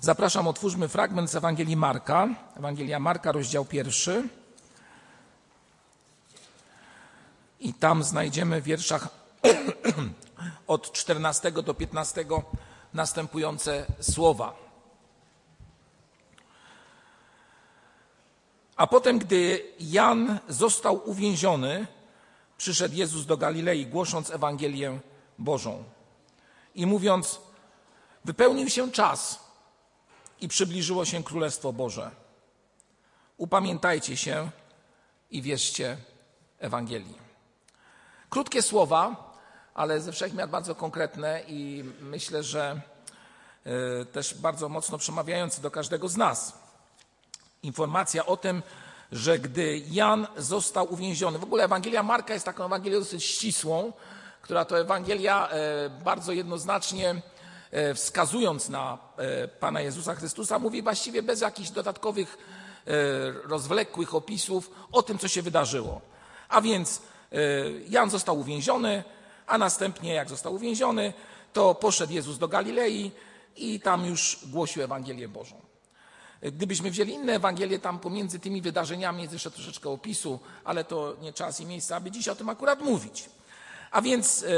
Zapraszam, otwórzmy fragment z Ewangelii Marka. Ewangelia Marka, rozdział pierwszy. I tam znajdziemy w wierszach od 14 do 15 następujące słowa. A potem, gdy Jan został uwięziony, przyszedł Jezus do Galilei, głosząc Ewangelię Bożą i mówiąc: Wypełnił się czas i przybliżyło się Królestwo Boże. Upamiętajcie się i wierzcie Ewangelii. Krótkie słowa, ale ze wszechmiar bardzo konkretne i myślę, że y, też bardzo mocno przemawiające do każdego z nas. Informacja o tym, że gdy Jan został uwięziony, w ogóle Ewangelia Marka jest taką Ewangelią dosyć ścisłą, która to Ewangelia e, bardzo jednoznacznie e, wskazując na e, Pana Jezusa Chrystusa, mówi właściwie bez jakichś dodatkowych rozwlekłych opisów o tym, co się wydarzyło. A więc Jan został uwięziony, a następnie, jak został uwięziony, to poszedł Jezus do Galilei i tam już głosił Ewangelię Bożą. Gdybyśmy wzięli inne Ewangelie, tam pomiędzy tymi wydarzeniami jest jeszcze troszeczkę opisu, ale to nie czas i miejsce, aby dziś o tym akurat mówić. A więc e,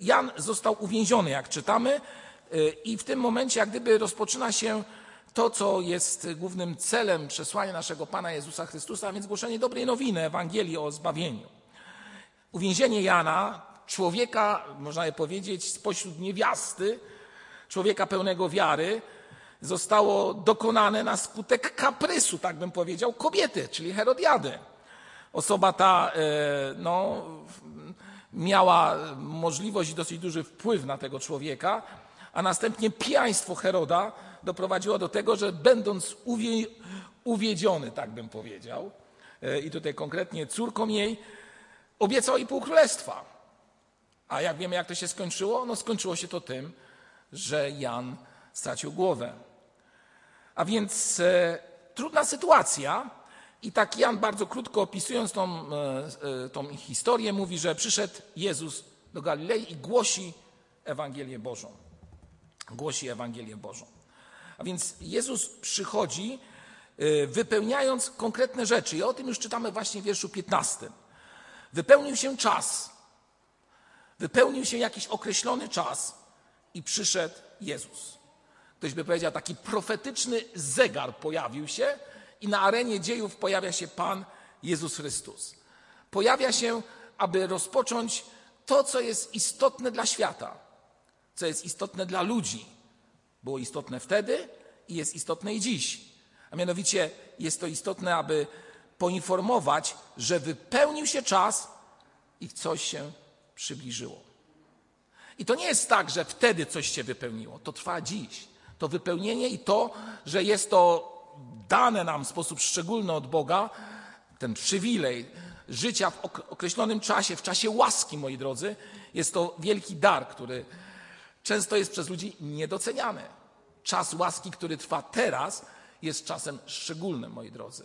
Jan został uwięziony, jak czytamy, e, i w tym momencie, jak gdyby rozpoczyna się to, co jest głównym celem przesłania naszego Pana Jezusa Chrystusa, a więc głoszenie dobrej nowiny, Ewangelii o zbawieniu. Uwięzienie Jana, człowieka, można je powiedzieć, spośród niewiasty, człowieka pełnego wiary, zostało dokonane na skutek kaprysu, tak bym powiedział, kobiety, czyli Herodiady. Osoba ta, e, no, miała możliwość i dosyć duży wpływ na tego człowieka, a następnie pijaństwo Heroda doprowadziło do tego, że będąc uwie, uwiedziony, tak bym powiedział, e, i tutaj konkretnie córką jej, obiecał jej pół królestwa. A jak wiemy, jak to się skończyło? No skończyło się to tym, że Jan stracił głowę. A więc e, trudna sytuacja, i tak Jan bardzo krótko opisując tą, e, e, tą historię mówi, że przyszedł Jezus do Galilei i głosi Ewangelię Bożą. Głosi Ewangelię Bożą. A więc Jezus przychodzi e, wypełniając konkretne rzeczy i o tym już czytamy właśnie w wierszu 15. Wypełnił się czas. Wypełnił się jakiś określony czas i przyszedł Jezus. Ktoś by powiedział, taki profetyczny zegar pojawił się, i na arenie dziejów pojawia się Pan Jezus Chrystus. Pojawia się, aby rozpocząć to, co jest istotne dla świata, co jest istotne dla ludzi. Było istotne wtedy i jest istotne i dziś. A mianowicie jest to istotne, aby poinformować, że wypełnił się czas i coś się przybliżyło. I to nie jest tak, że wtedy coś się wypełniło. To trwa dziś. To wypełnienie i to, że jest to dane nam w sposób szczególny od Boga, ten przywilej życia w określonym czasie, w czasie łaski, moi drodzy, jest to wielki dar, który często jest przez ludzi niedoceniany. Czas łaski, który trwa teraz, jest czasem szczególnym, moi drodzy.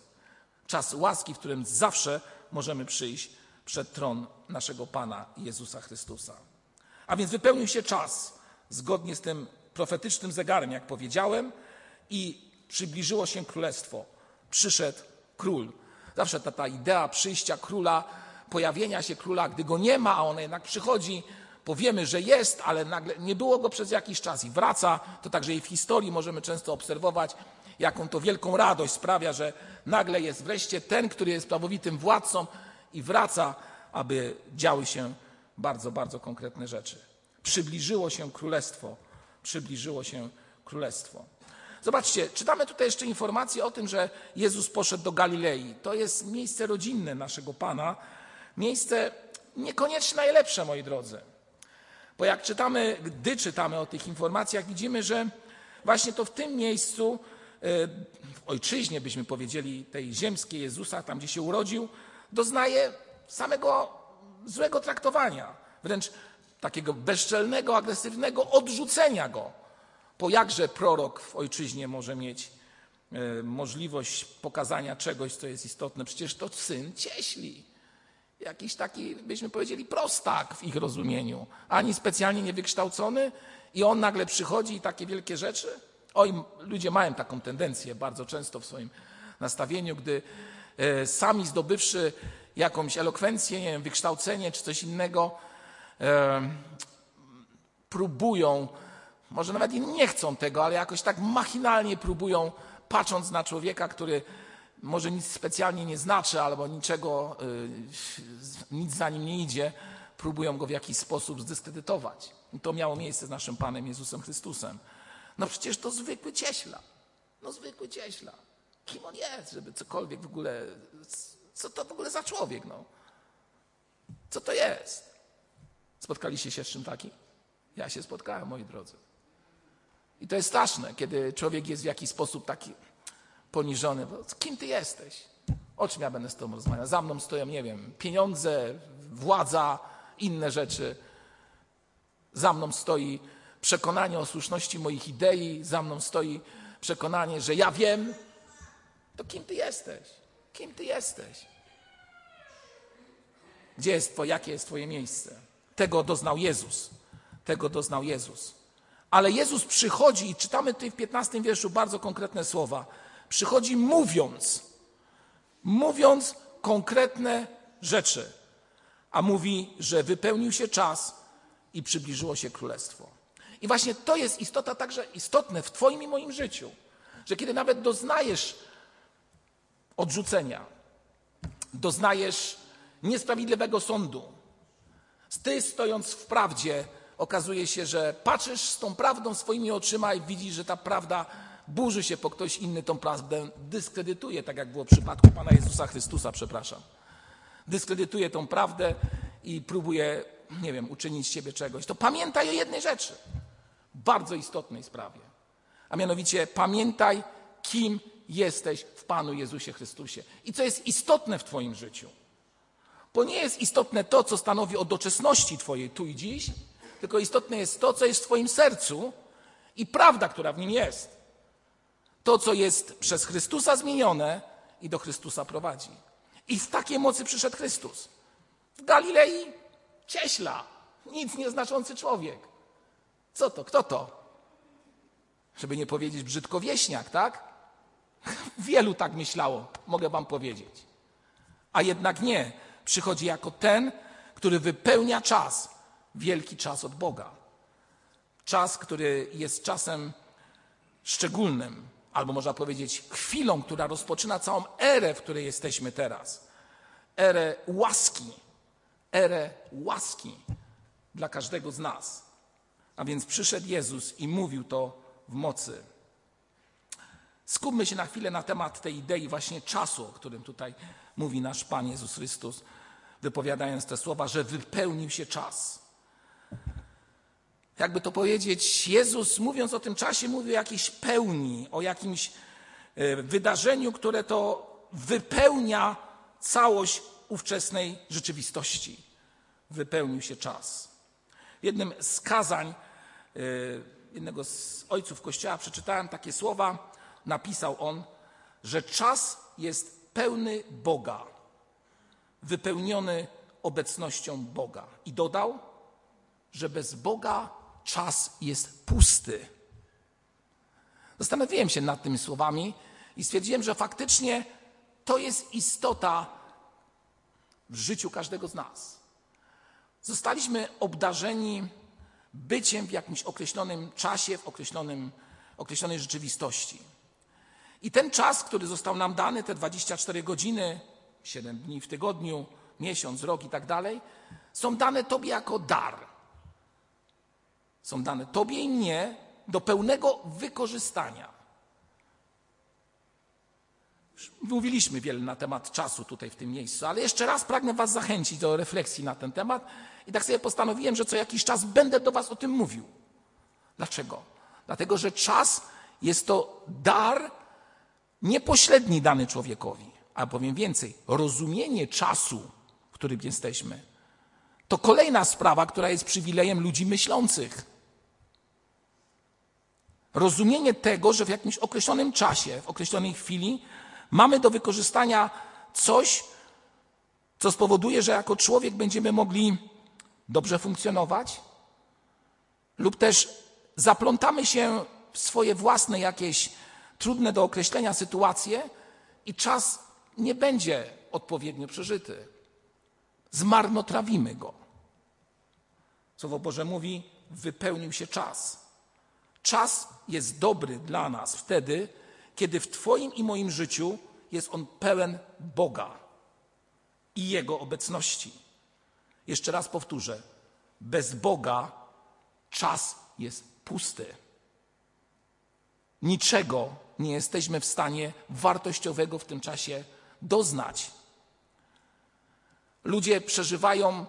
Czas łaski, w którym zawsze możemy przyjść przed tron naszego Pana Jezusa Chrystusa. A więc wypełnił się czas zgodnie z tym profetycznym zegarem, jak powiedziałem, i przybliżyło się królestwo. Przyszedł król. Zawsze ta, ta idea przyjścia króla, pojawienia się króla, gdy go nie ma, a on jednak przychodzi, powiemy, że jest, ale nagle nie było go przez jakiś czas i wraca. To także i w historii możemy często obserwować, jaką to wielką radość sprawia, że nagle jest wreszcie ten, który jest prawowitym władcą i wraca, aby działy się bardzo, bardzo konkretne rzeczy. Przybliżyło się królestwo, przybliżyło się królestwo. Zobaczcie, czytamy tutaj jeszcze informację o tym, że Jezus poszedł do Galilei. To jest miejsce rodzinne naszego Pana, miejsce niekoniecznie najlepsze, moi drodzy. Bo jak czytamy, gdy czytamy o tych informacjach, widzimy, że właśnie to w tym miejscu, e, w ojczyźnie byśmy powiedzieli, tej ziemskiej Jezusa, tam gdzie się urodził, doznaje samego złego traktowania, wręcz takiego bezczelnego, agresywnego odrzucenia go po jakże prorok w ojczyźnie może mieć e, możliwość pokazania czegoś, co jest istotne? Przecież to syn cieśli. Jakiś taki, byśmy powiedzieli, prostak w ich rozumieniu, ani specjalnie niewykształcony, i on nagle przychodzi i takie wielkie rzeczy. Oj, ludzie mają taką tendencję bardzo często w swoim nastawieniu, gdy e, sami zdobywszy jakąś elokwencję, nie wiem, wykształcenie czy coś innego, e, próbują, może nawet i nie chcą tego, ale jakoś tak machinalnie próbują, patrząc na człowieka, który może nic specjalnie nie znaczy, albo niczego, y, nic za nim nie idzie, próbują go w jakiś sposób zdyskredytować. I to miało miejsce z naszym Panem Jezusem Chrystusem. No przecież to zwykły cieśla. No zwykły cieśla. Kim on jest, żeby cokolwiek w ogóle, co to w ogóle za człowiek, no? Co to jest? Spotkaliście się z czym takim? Ja się spotkałem, moi drodzy. I to jest straszne, kiedy człowiek jest w jakiś sposób taki poniżony. Kim ty jesteś? O czym ja będę z tobą rozmawiał? Za mną stoją, nie wiem, pieniądze, władza, inne rzeczy. Za mną stoi przekonanie o słuszności moich idei, za mną stoi przekonanie, że ja wiem. To kim ty jesteś? Kim ty jesteś? Gdzie jest twoje, jakie jest twoje miejsce? Tego doznał Jezus. Tego doznał Jezus. Ale Jezus przychodzi i czytamy tutaj w 15 wierszu bardzo konkretne słowa. Przychodzi mówiąc, mówiąc konkretne rzeczy, a mówi, że wypełnił się czas i przybliżyło się królestwo. I właśnie to jest istota także istotne w Twoim i moim życiu, że kiedy nawet doznajesz odrzucenia, doznajesz niesprawiedliwego sądu, ty stojąc w prawdzie, okazuje się, że patrzysz z tą prawdą swoimi oczyma i widzisz, że ta prawda burzy się, po ktoś inny tą prawdę dyskredytuje, tak jak było w przypadku Pana Jezusa Chrystusa, przepraszam. Dyskredytuje tą prawdę i próbuje, nie wiem, uczynić z siebie czegoś. To pamiętaj o jednej rzeczy, bardzo istotnej sprawie. A mianowicie pamiętaj, kim jesteś w Panu Jezusie Chrystusie i co jest istotne w Twoim życiu. Bo nie jest istotne to, co stanowi o doczesności Twojej tu i dziś, tylko istotne jest to, co jest w Twoim sercu i prawda, która w nim jest. To, co jest przez Chrystusa zmienione i do Chrystusa prowadzi. I w takiej mocy przyszedł Chrystus. W Galilei cieśla, nic nieznaczący człowiek. Co to? Kto to? Żeby nie powiedzieć brzydko wieśniak, tak? Wielu tak myślało, mogę wam powiedzieć. A jednak nie. Przychodzi jako ten, który wypełnia czas, wielki czas od Boga. Czas, który jest czasem szczególnym, albo można powiedzieć chwilą, która rozpoczyna całą erę, w której jesteśmy teraz. Erę łaski, erę łaski dla każdego z nas. A więc przyszedł Jezus i mówił to w mocy. Skupmy się na chwilę na temat tej idei właśnie czasu, o którym tutaj mówi nasz Pan Jezus Chrystus, wypowiadając te słowa, że wypełnił się czas. Jakby to powiedzieć, Jezus mówiąc o tym czasie, mówi o jakiejś pełni, o jakimś e, wydarzeniu, które to wypełnia całość ówczesnej rzeczywistości. Wypełnił się czas. W jednym z kazań e, jednego z ojców Kościoła przeczytałem takie słowa. Napisał on, że czas jest pełny Boga, wypełniony obecnością Boga. I dodał, że bez Boga czas jest pusty. Zastanowiłem się nad tymi słowami i stwierdziłem, że faktycznie to jest istota w życiu każdego z nas. Zostaliśmy obdarzeni byciem w jakimś określonym czasie, w określonym, określonej rzeczywistości. I ten czas, który został nam dany, te 24 godziny, 7 dni w tygodniu, miesiąc, rok i tak dalej, są dane Tobie jako dar. Są dane Tobie i mnie do pełnego wykorzystania. Mówiliśmy wiele na temat czasu tutaj w tym miejscu, ale jeszcze raz pragnę Was zachęcić do refleksji na ten temat i tak sobie postanowiłem, że co jakiś czas będę do Was o tym mówił. Dlaczego? Dlatego, że czas jest to dar niepośredni dany człowiekowi. A powiem więcej, rozumienie czasu, w którym jesteśmy, to kolejna sprawa, która jest przywilejem ludzi myślących. Rozumienie tego, że w jakimś określonym czasie, w określonej chwili mamy do wykorzystania coś, co spowoduje, że jako człowiek będziemy mogli dobrze funkcjonować, lub też zaplątamy się swoje własne jakieś trudne do określenia sytuacje i czas nie będzie odpowiednio przeżyty. Zmarnotrawimy go. Słowo Boże mówi, wypełnił się czas. Czas jest dobry dla nas wtedy, kiedy w Twoim i moim życiu jest on pełen Boga i Jego obecności. Jeszcze raz powtórzę: bez Boga czas jest pusty. Niczego nie jesteśmy w stanie wartościowego w tym czasie doznać. Ludzie przeżywają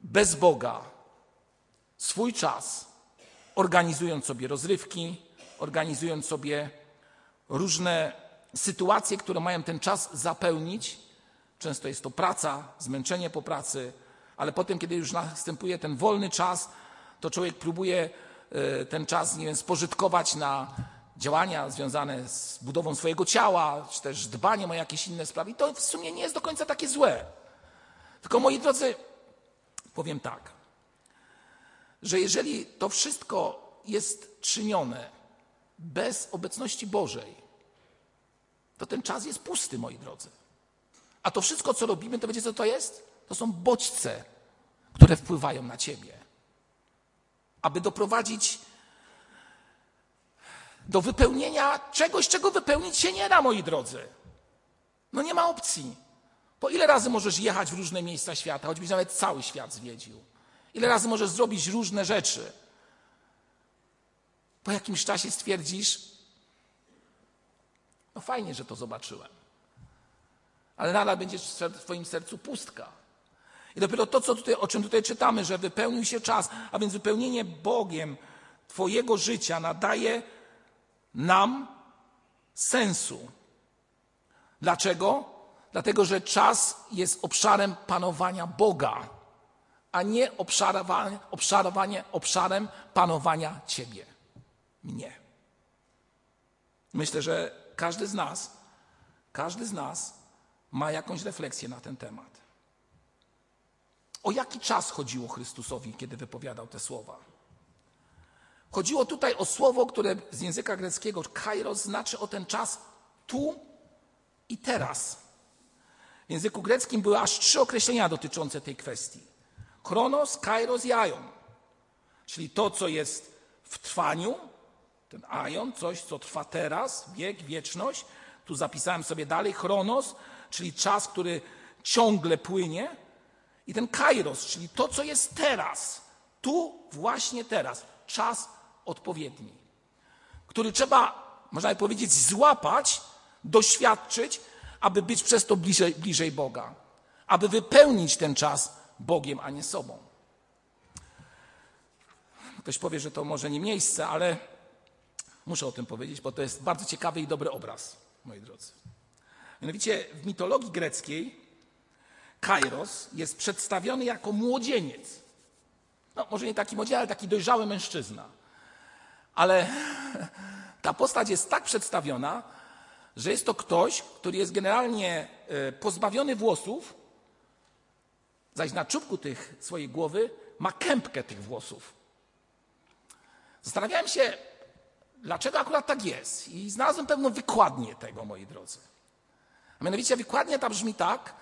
bez Boga swój czas, organizując sobie rozrywki, organizując sobie różne sytuacje, które mają ten czas zapełnić. Często jest to praca, zmęczenie po pracy, ale potem, kiedy już następuje ten wolny czas, to człowiek próbuje e, ten czas, nie wiem, spożytkować na działania związane z budową swojego ciała, czy też dbaniem o jakieś inne sprawy. I to w sumie nie jest do końca takie złe. Tylko moi drodzy, powiem tak, że jeżeli to wszystko jest czynione bez obecności Bożej, to ten czas jest pusty, moi drodzy. A to wszystko, co robimy, to wiecie, co to jest? To są bodźce, które wpływają na ciebie. Aby doprowadzić do wypełnienia czegoś, czego wypełnić się nie da, moi drodzy. No nie ma opcji. Po ile razy możesz jechać w różne miejsca świata, choćbyś nawet cały świat zwiedził? Ile razy możesz zrobić różne rzeczy? Po jakimś czasie stwierdzisz, no fajnie, że to zobaczyłem. Ale nadal będzie w Twoim sercu pustka. I dopiero to, co tutaj, o czym tutaj czytamy, że wypełnił się czas, a więc wypełnienie Bogiem Twojego życia nadaje nam sensu. Dlaczego? Dlatego, że czas jest obszarem panowania Boga, a nie obszarowanie, obszarowanie obszarem panowania Ciebie, mnie. Myślę, że każdy z nas, każdy z nas ma jakąś refleksję na ten temat. O jaki czas chodziło Chrystusowi, kiedy wypowiadał te słowa? Chodziło tutaj o słowo, które z języka greckiego kairos znaczy o ten czas tu i teraz. W języku greckim były aż trzy określenia dotyczące tej kwestii. Chronos, kairos i aion. Czyli to, co jest w trwaniu, ten aion, coś, co trwa teraz, wiek, wieczność. Tu zapisałem sobie dalej chronos, czyli czas, który ciągle płynie. I ten kairos, czyli to, co jest teraz, tu, właśnie teraz, czas odpowiedni, który trzeba, można by powiedzieć, złapać, doświadczyć, aby być przez to bliżej, bliżej Boga, aby wypełnić ten czas Bogiem, a nie sobą. Ktoś powie, że to może nie miejsce, ale muszę o tym powiedzieć, bo to jest bardzo ciekawy i dobry obraz, moi drodzy. Mianowicie w mitologii greckiej Kairos jest przedstawiony jako młodzieniec. No, może nie taki młodzieniec, ale taki dojrzały mężczyzna. Ale ta postać jest tak przedstawiona, że jest to ktoś, który jest generalnie e, pozbawiony włosów, zaś na czubku tych swojej głowy ma kępkę tych włosów. Zastanawiałem się, dlaczego akurat tak jest. I znalazłem pewną wykładnię tego, moi drodzy. A mianowicie wykładnia ta brzmi tak,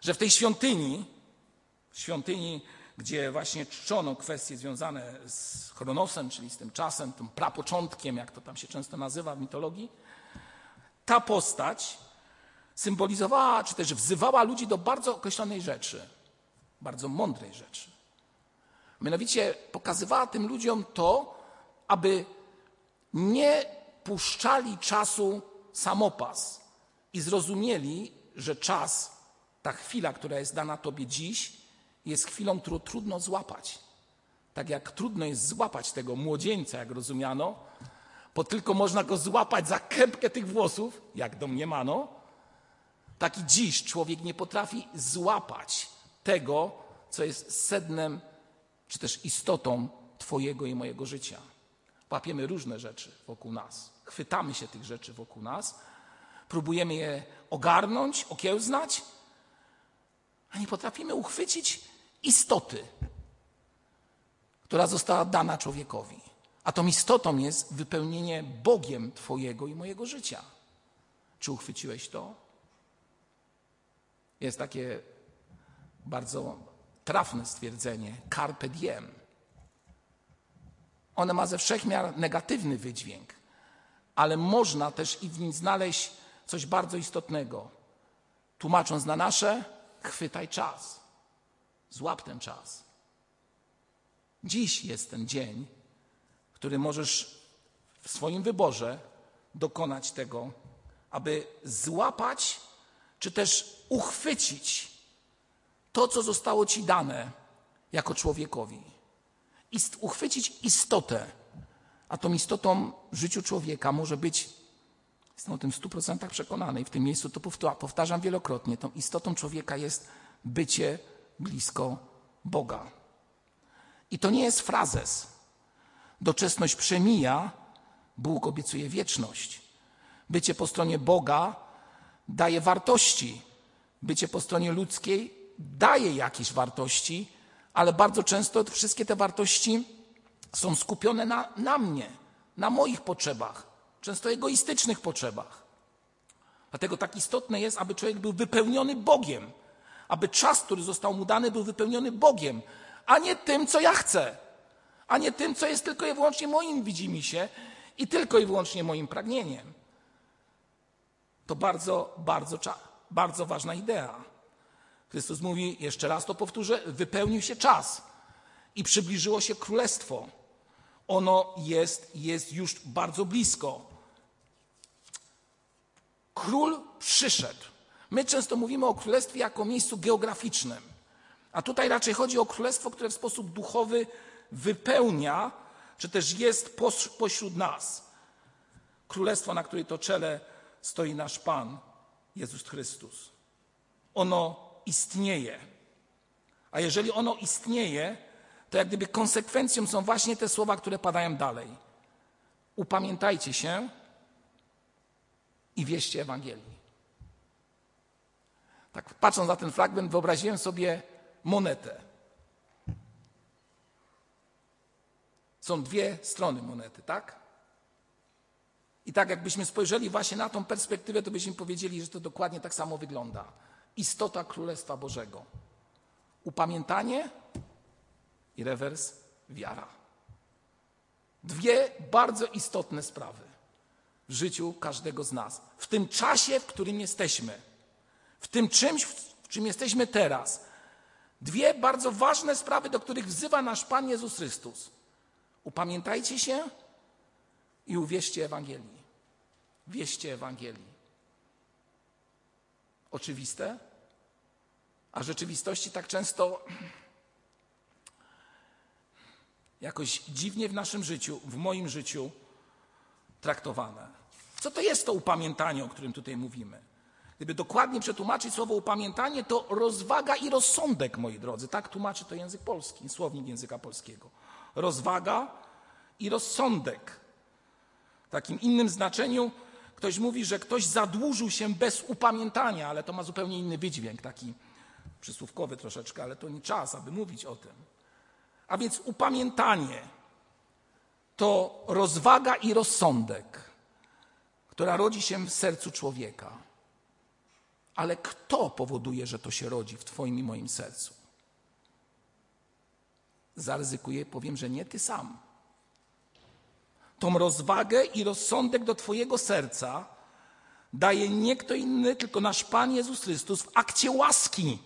że w tej świątyni, świątyni, gdzie właśnie czczono kwestie związane z chronosem, czyli z tym czasem, tym prapoczątkiem, jak to tam się często nazywa w mitologii, ta postać symbolizowała, czy też wzywała ludzi do bardzo określonej rzeczy, bardzo mądrej rzeczy. Mianowicie pokazywała tym ludziom to, aby nie puszczali czasu samopas i zrozumieli, że czas, ta chwila, która jest dana Tobie dziś, jest chwilą, którą trudno złapać. Tak jak trudno jest złapać tego młodzieńca, jak rozumiano, bo tylko można go złapać za kępkę tych włosów, jak domniemano, tak i dziś człowiek nie potrafi złapać tego, co jest sednem, czy też istotą Twojego i mojego życia. Łapiemy różne rzeczy wokół nas, chwytamy się tych rzeczy wokół nas, próbujemy je ogarnąć, okiełznać, a nie potrafimy uchwycić istoty, która została dana człowiekowi. A tą istotą jest wypełnienie Bogiem Twojego i mojego życia. Czy uchwyciłeś to? Jest takie bardzo trafne stwierdzenie carpe diem. One ma ze wszechmiar negatywny wydźwięk, ale można też i w nim znaleźć coś bardzo istotnego. Tłumacząc na nasze, chwytaj czas. Złap ten czas. Dziś jest ten dzień, który możesz w swoim wyborze dokonać tego, aby złapać czy też uchwycić to, co zostało ci dane jako człowiekowi. Ist, uchwycić istotę, a tą istotą w życiu człowieka może być, jestem o tym w stu procentach przekonany i w tym miejscu to powtarzam wielokrotnie, tą istotą człowieka jest bycie blisko Boga. I to nie jest frazes. Doczesność przemija, Bóg obiecuje wieczność. Bycie po stronie Boga daje wartości. Bycie po stronie ludzkiej daje jakieś wartości, ale bardzo często wszystkie te wartości są skupione na, na mnie, na moich potrzebach, często egoistycznych potrzebach. Dlatego tak istotne jest, aby człowiek był wypełniony Bogiem, aby czas, który został mu dany, był wypełniony Bogiem, a nie tym, co ja chcę, a nie tym, co jest tylko i wyłącznie moim widzimisię i tylko i wyłącznie moim pragnieniem. To bardzo, bardzo, bardzo ważna idea. Chrystus mówi, jeszcze raz to powtórzę, wypełnił się czas i przybliżyło się królestwo. Ono jest, jest już bardzo blisko. Król przyszedł. My często mówimy o królestwie jako miejscu geograficznym, a tutaj raczej chodzi o królestwo, które w sposób duchowy wypełnia, czy też jest pośród nas. Królestwo, na której to czele stoi nasz Pan, Jezus Chrystus. Ono istnieje. A jeżeli ono istnieje, to jak gdyby konsekwencją są właśnie te słowa, które padają dalej. Upamiętajcie się i wieście Ewangelii. Tak patrząc na ten fragment, wyobraziłem sobie monetę. Są dwie strony monety, tak? I tak jakbyśmy spojrzeli właśnie na tą perspektywę, to byśmy powiedzieli, że to dokładnie tak samo wygląda. Istota Królestwa Bożego. Upamiętanie i rewers wiara. Dwie bardzo istotne sprawy w życiu każdego z nas. W tym czasie, w którym jesteśmy. W tym czymś, w czym jesteśmy teraz. Dwie bardzo ważne sprawy, do których wzywa nasz Pan Jezus Chrystus. Upamiętajcie się i uwierzcie Ewangelii. Wieście Ewangelii. Oczywiste, a rzeczywistości tak często jakoś dziwnie w naszym życiu, w moim życiu traktowane. Co to jest to upamiętanie, o którym tutaj mówimy? Gdyby dokładnie przetłumaczyć słowo upamiętanie, to rozwaga i rozsądek, moi drodzy. Tak tłumaczy to język polski, słownik języka polskiego. Rozwaga i rozsądek. W takim innym znaczeniu ktoś mówi, że ktoś zadłużył się bez upamiętania, ale to ma zupełnie inny wydźwięk, taki przysłówkowy troszeczkę, ale to nie czas, aby mówić o tym. A więc upamiętanie to rozwaga i rozsądek, która rodzi się w sercu człowieka. Ale kto powoduje, że to się rodzi w Twoim i moim sercu? Zaryzykuję, powiem, że nie Ty sam. Tą rozwagę i rozsądek do Twojego serca daje nie kto inny, tylko nasz Pan Jezus Chrystus w akcie łaski.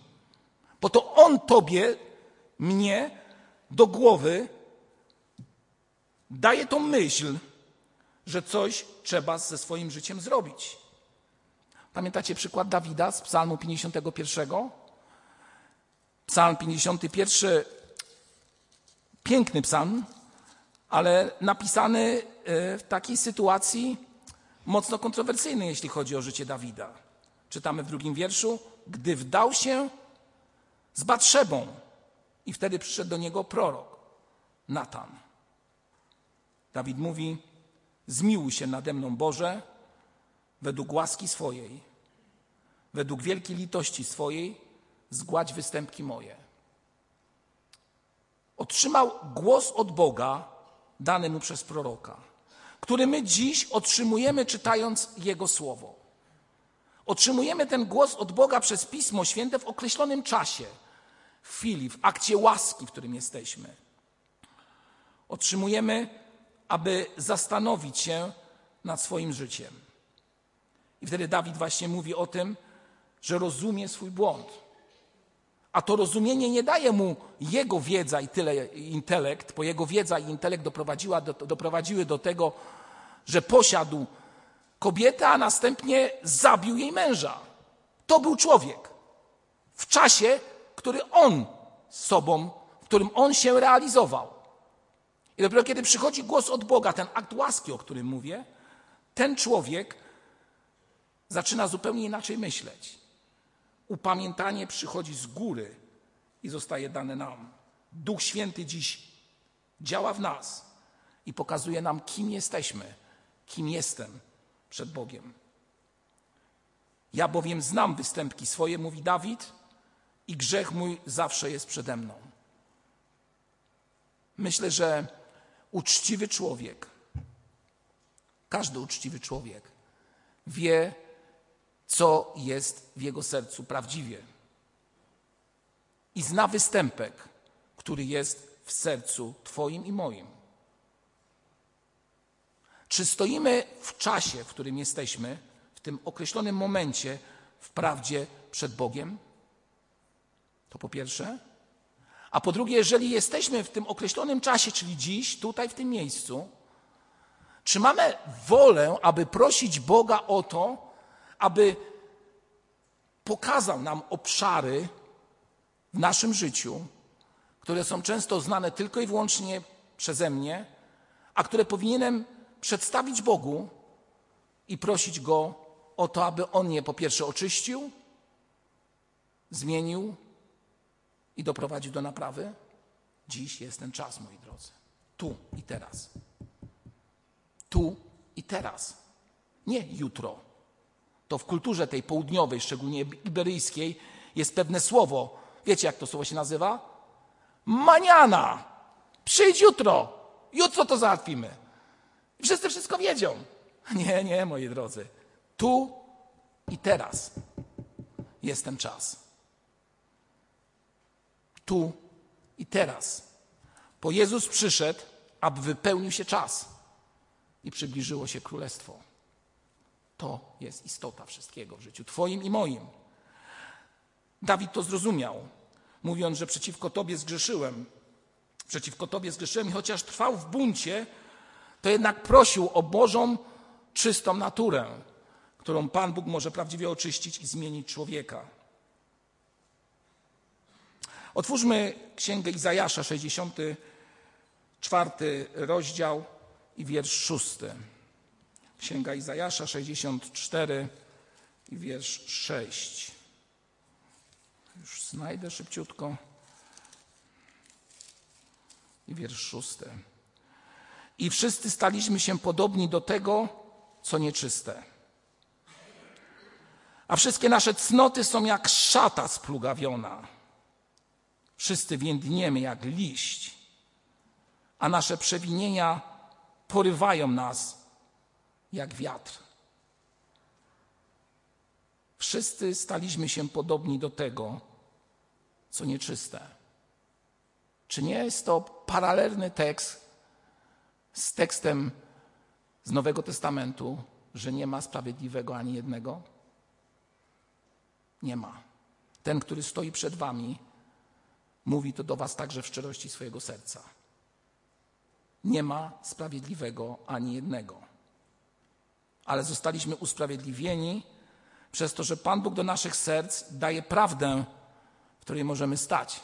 Bo to On Tobie, mnie do głowy daje tą myśl, że coś trzeba ze swoim życiem zrobić. Pamiętacie przykład Dawida z Psalmu 51? Psalm 51, piękny psalm, ale napisany e, w takiej sytuacji mocno kontrowersyjnej, jeśli chodzi o życie Dawida. Czytamy w drugim wierszu, gdy wdał się z Batrzebą i wtedy przyszedł do niego prorok, Natan. Dawid mówi, zmiłuj się nade mną Boże, według łaski swojej, według wielkiej litości swojej, zgładź występki moje. Otrzymał głos od Boga, dany mu przez proroka, który my dziś otrzymujemy czytając Jego słowo. Otrzymujemy ten głos od Boga przez Pismo Święte w określonym czasie, w chwili, w akcie łaski, w którym jesteśmy. Otrzymujemy, aby zastanowić się nad swoim życiem. I wtedy Dawid właśnie mówi o tym, że rozumie swój błąd. A to rozumienie nie daje mu jego wiedza i tyle intelekt, bo jego wiedza i intelekt doprowadziła do, doprowadziły do tego, że posiadł kobietę, a następnie zabił jej męża. To był człowiek. W czasie, który on sobą, w którym on się realizował. I dopiero kiedy przychodzi głos od Boga, ten akt łaski, o którym mówię, ten człowiek zaczyna zupełnie inaczej myśleć. Upamiętanie przychodzi z góry i zostaje dane nam. Duch Święty dziś działa w nas i pokazuje nam, kim jesteśmy, kim jestem przed Bogiem. Ja bowiem znam występki swoje, mówi Dawid, i grzech mój zawsze jest przede mną. Myślę, że uczciwy człowiek, każdy uczciwy człowiek wie, co jest w jego sercu prawdziwie. I zna występek, który jest w sercu Twoim i moim. Czy stoimy w czasie, w którym jesteśmy, w tym określonym momencie, w prawdzie przed Bogiem? To po pierwsze. A po drugie, jeżeli jesteśmy w tym określonym czasie, czyli dziś, tutaj, w tym miejscu, czy mamy wolę, aby prosić Boga o to, aby pokazał nam obszary w naszym życiu, które są często znane tylko i wyłącznie przeze mnie, a które powinienem przedstawić Bogu i prosić Go o to, aby On je po pierwsze oczyścił, zmienił i doprowadził do naprawy? Dziś jest ten czas, moi drodzy. Tu i teraz. Tu i teraz. Nie jutro. To w kulturze tej południowej, szczególnie iberyjskiej, jest pewne słowo. Wiecie, jak to słowo się nazywa? Maniana. Przyjdź jutro. Jutro to załatwimy. Wszyscy wszystko wiedzą. Nie, nie, moi drodzy. Tu i teraz jest ten czas. Tu i teraz. Bo Jezus przyszedł, aby wypełnił się czas i przybliżyło się królestwo. To jest istota wszystkiego w życiu Twoim i moim. Dawid to zrozumiał, mówiąc, że przeciwko Tobie zgrzeszyłem. Przeciwko Tobie zgrzeszyłem i chociaż trwał w buncie, to jednak prosił o Bożą, czystą naturę, którą Pan Bóg może prawdziwie oczyścić i zmienić człowieka. Otwórzmy Księgę Izajasza, 64 rozdział i wiersz 6. Księga Izajasza, 64 i wiersz 6. Już znajdę szybciutko. I wiersz 6. I wszyscy staliśmy się podobni do tego, co nieczyste. A wszystkie nasze cnoty są jak szata splugawiona. Wszyscy więdniemy jak liść, a nasze przewinienia porywają nas jak wiatr. Wszyscy staliśmy się podobni do tego, co nieczyste. Czy nie jest to paralelny tekst z tekstem z Nowego Testamentu, że nie ma sprawiedliwego ani jednego? Nie ma. Ten, który stoi przed Wami, mówi to do Was także w szczerości swojego serca. Nie ma sprawiedliwego ani jednego. Ale zostaliśmy usprawiedliwieni przez to, że Pan Bóg do naszych serc daje prawdę, w której możemy stać.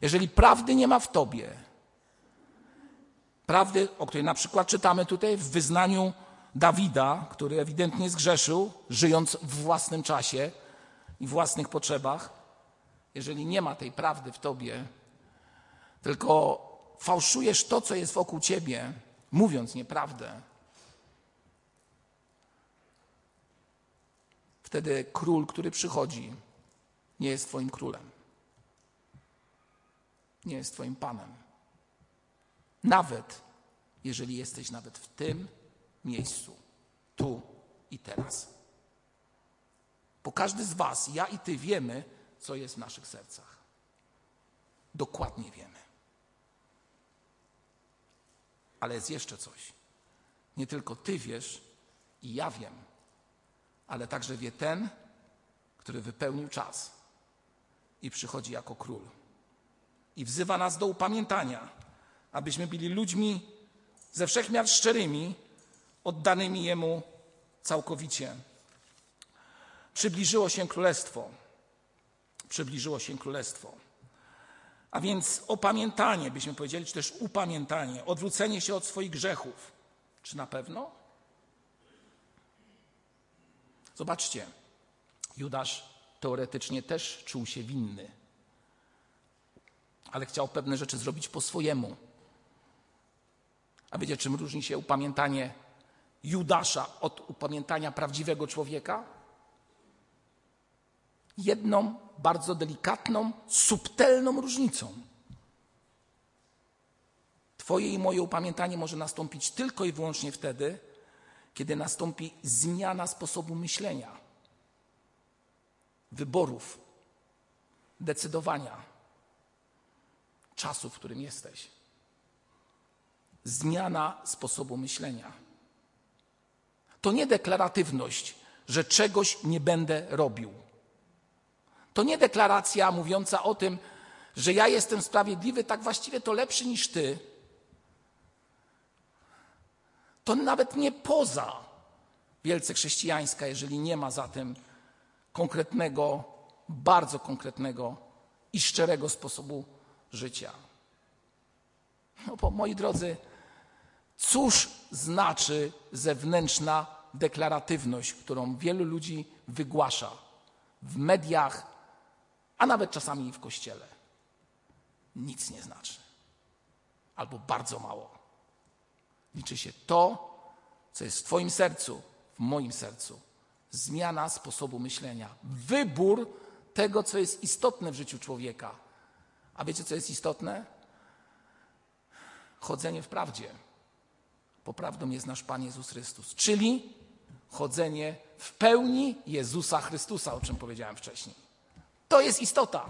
Jeżeli prawdy nie ma w Tobie, prawdy, o której na przykład czytamy tutaj w wyznaniu Dawida, który ewidentnie zgrzeszył, żyjąc w własnym czasie, i własnych potrzebach, jeżeli nie ma tej prawdy w tobie, tylko fałszujesz to, co jest wokół ciebie, mówiąc nieprawdę, wtedy król, który przychodzi, nie jest twoim królem. nie jest Twoim Panem. Nawet jeżeli jesteś nawet w tym miejscu, tu i teraz. Bo każdy z Was, ja i Ty wiemy, co jest w naszych sercach. Dokładnie wiemy. Ale jest jeszcze coś. Nie tylko Ty wiesz i ja wiem, ale także wie ten, który wypełnił czas i przychodzi jako król. I wzywa nas do upamiętania, abyśmy byli ludźmi ze wszechmiar szczerymi, oddanymi Jemu całkowicie. Przybliżyło się królestwo. Przybliżyło się królestwo. A więc opamiętanie, byśmy powiedzieli, czy też upamiętanie, odwrócenie się od swoich grzechów. Czy na pewno? Zobaczcie, Judasz teoretycznie też czuł się winny, ale chciał pewne rzeczy zrobić po swojemu. A wiecie, czym różni się upamiętanie Judasza od upamiętania prawdziwego człowieka? Jedną bardzo delikatną, subtelną różnicą. Twoje i moje upamiętanie może nastąpić tylko i wyłącznie wtedy, kiedy nastąpi zmiana sposobu myślenia, wyborów, decydowania, czasu, w którym jesteś. Zmiana sposobu myślenia. To nie deklaratywność, że czegoś nie będę robił. To nie deklaracja mówiąca o tym, że ja jestem sprawiedliwy, tak właściwie to lepszy niż ty. To nawet nie poza wielce chrześcijańska, jeżeli nie ma za tym konkretnego, bardzo konkretnego i szczerego sposobu życia. No bo moi drodzy, cóż znaczy zewnętrzna deklaratywność, którą wielu ludzi wygłasza w mediach, a nawet czasami w kościele? Nic nie znaczy. Albo bardzo mało. Liczy się to, co jest w Twoim sercu, w moim sercu. Zmiana sposobu myślenia, wybór tego, co jest istotne w życiu człowieka. A wiecie, co jest istotne? Chodzenie w prawdzie. Bo prawdą jest nasz Pan Jezus Chrystus, czyli chodzenie w pełni Jezusa Chrystusa, o czym powiedziałem wcześniej. To jest istota.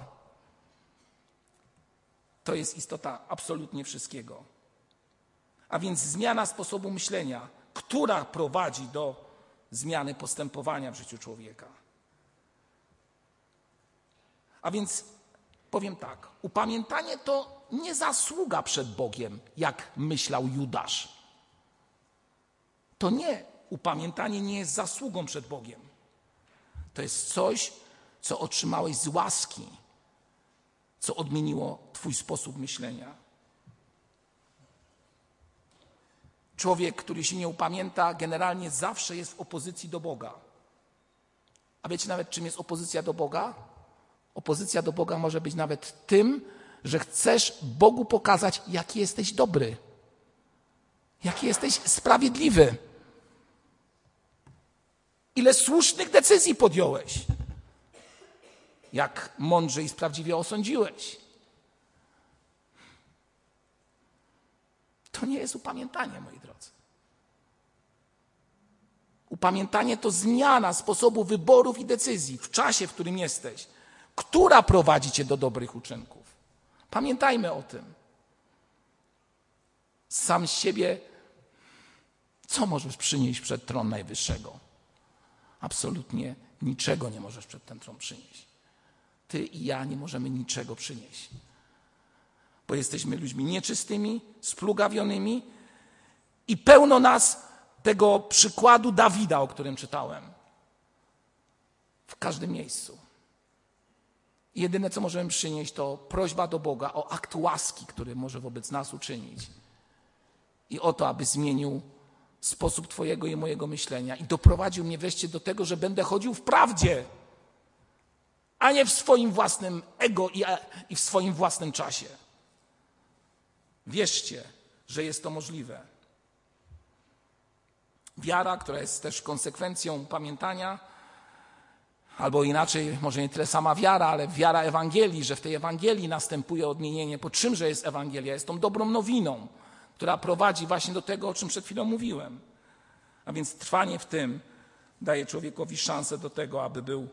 To jest istota absolutnie wszystkiego. A więc zmiana sposobu myślenia, która prowadzi do zmiany postępowania w życiu człowieka. A więc powiem tak, upamiętanie to nie zasługa przed Bogiem, jak myślał Judasz. To nie, upamiętanie nie jest zasługą przed Bogiem. To jest coś, co otrzymałeś z łaski, co odmieniło Twój sposób myślenia. Człowiek, który się nie upamięta, generalnie zawsze jest w opozycji do Boga. A wiecie nawet, czym jest opozycja do Boga? Opozycja do Boga może być nawet tym, że chcesz Bogu pokazać, jaki jesteś dobry, jaki jesteś sprawiedliwy, ile słusznych decyzji podjąłeś, jak mądrze i sprawiedliwie osądziłeś. To nie jest upamiętanie, moi drodzy. Upamiętanie to zmiana sposobu wyborów i decyzji w czasie, w którym jesteś, która prowadzi cię do dobrych uczynków. Pamiętajmy o tym. Sam z siebie, co możesz przynieść przed tron Najwyższego? Absolutnie niczego nie możesz przed ten tron przynieść. Ty i ja nie możemy niczego przynieść bo jesteśmy ludźmi nieczystymi, splugawionymi i pełno nas tego przykładu Dawida, o którym czytałem. W każdym miejscu. jedyne, co możemy przynieść, to prośba do Boga o akt łaski, który może wobec nas uczynić. I o to, aby zmienił sposób Twojego i mojego myślenia i doprowadził mnie wreszcie do tego, że będę chodził w prawdzie, a nie w swoim własnym ego i, w swoim własnym czasie. Wierzcie, że jest to możliwe. Wiara, która jest też konsekwencją pamiętania, albo inaczej, może nie tyle sama wiara, ale wiara Ewangelii, że w tej Ewangelii następuje odmienienie. Po czymże jest Ewangelia? Jest tą dobrą nowiną, która prowadzi właśnie do tego, o czym przed chwilą mówiłem. A więc trwanie w tym daje człowiekowi szansę do tego, aby był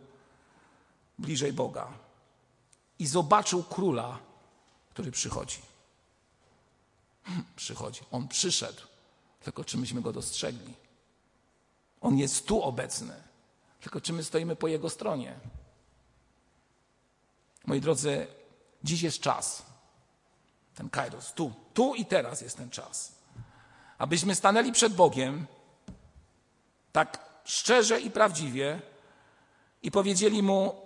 bliżej Boga. I zobaczył króla, który przychodzi. Hmm, przychodzi. On przyszedł, tylko czy myśmy go dostrzegli? On jest tu obecny, tylko czy my stoimy po jego stronie? Moi drodzy, dziś jest czas. Ten kairos, tu, tu i teraz jest ten czas. Abyśmy stanęli przed Bogiem tak szczerze i prawdziwie i powiedzieli mu: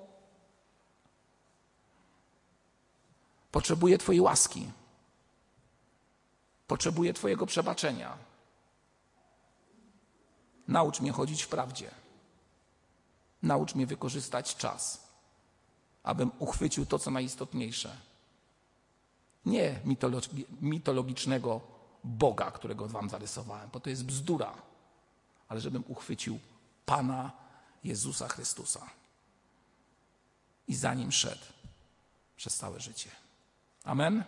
Potrzebuję Twojej łaski, potrzebuję Twojego przebaczenia. Naucz mnie chodzić w prawdzie. Naucz mnie wykorzystać czas, abym uchwycił to, co najistotniejsze. Nie mitologicznego Boga, którego Wam zarysowałem, bo to jest bzdura, ale żebym uchwycił Pana Jezusa Chrystusa i za nim szedł przez całe życie. Amen.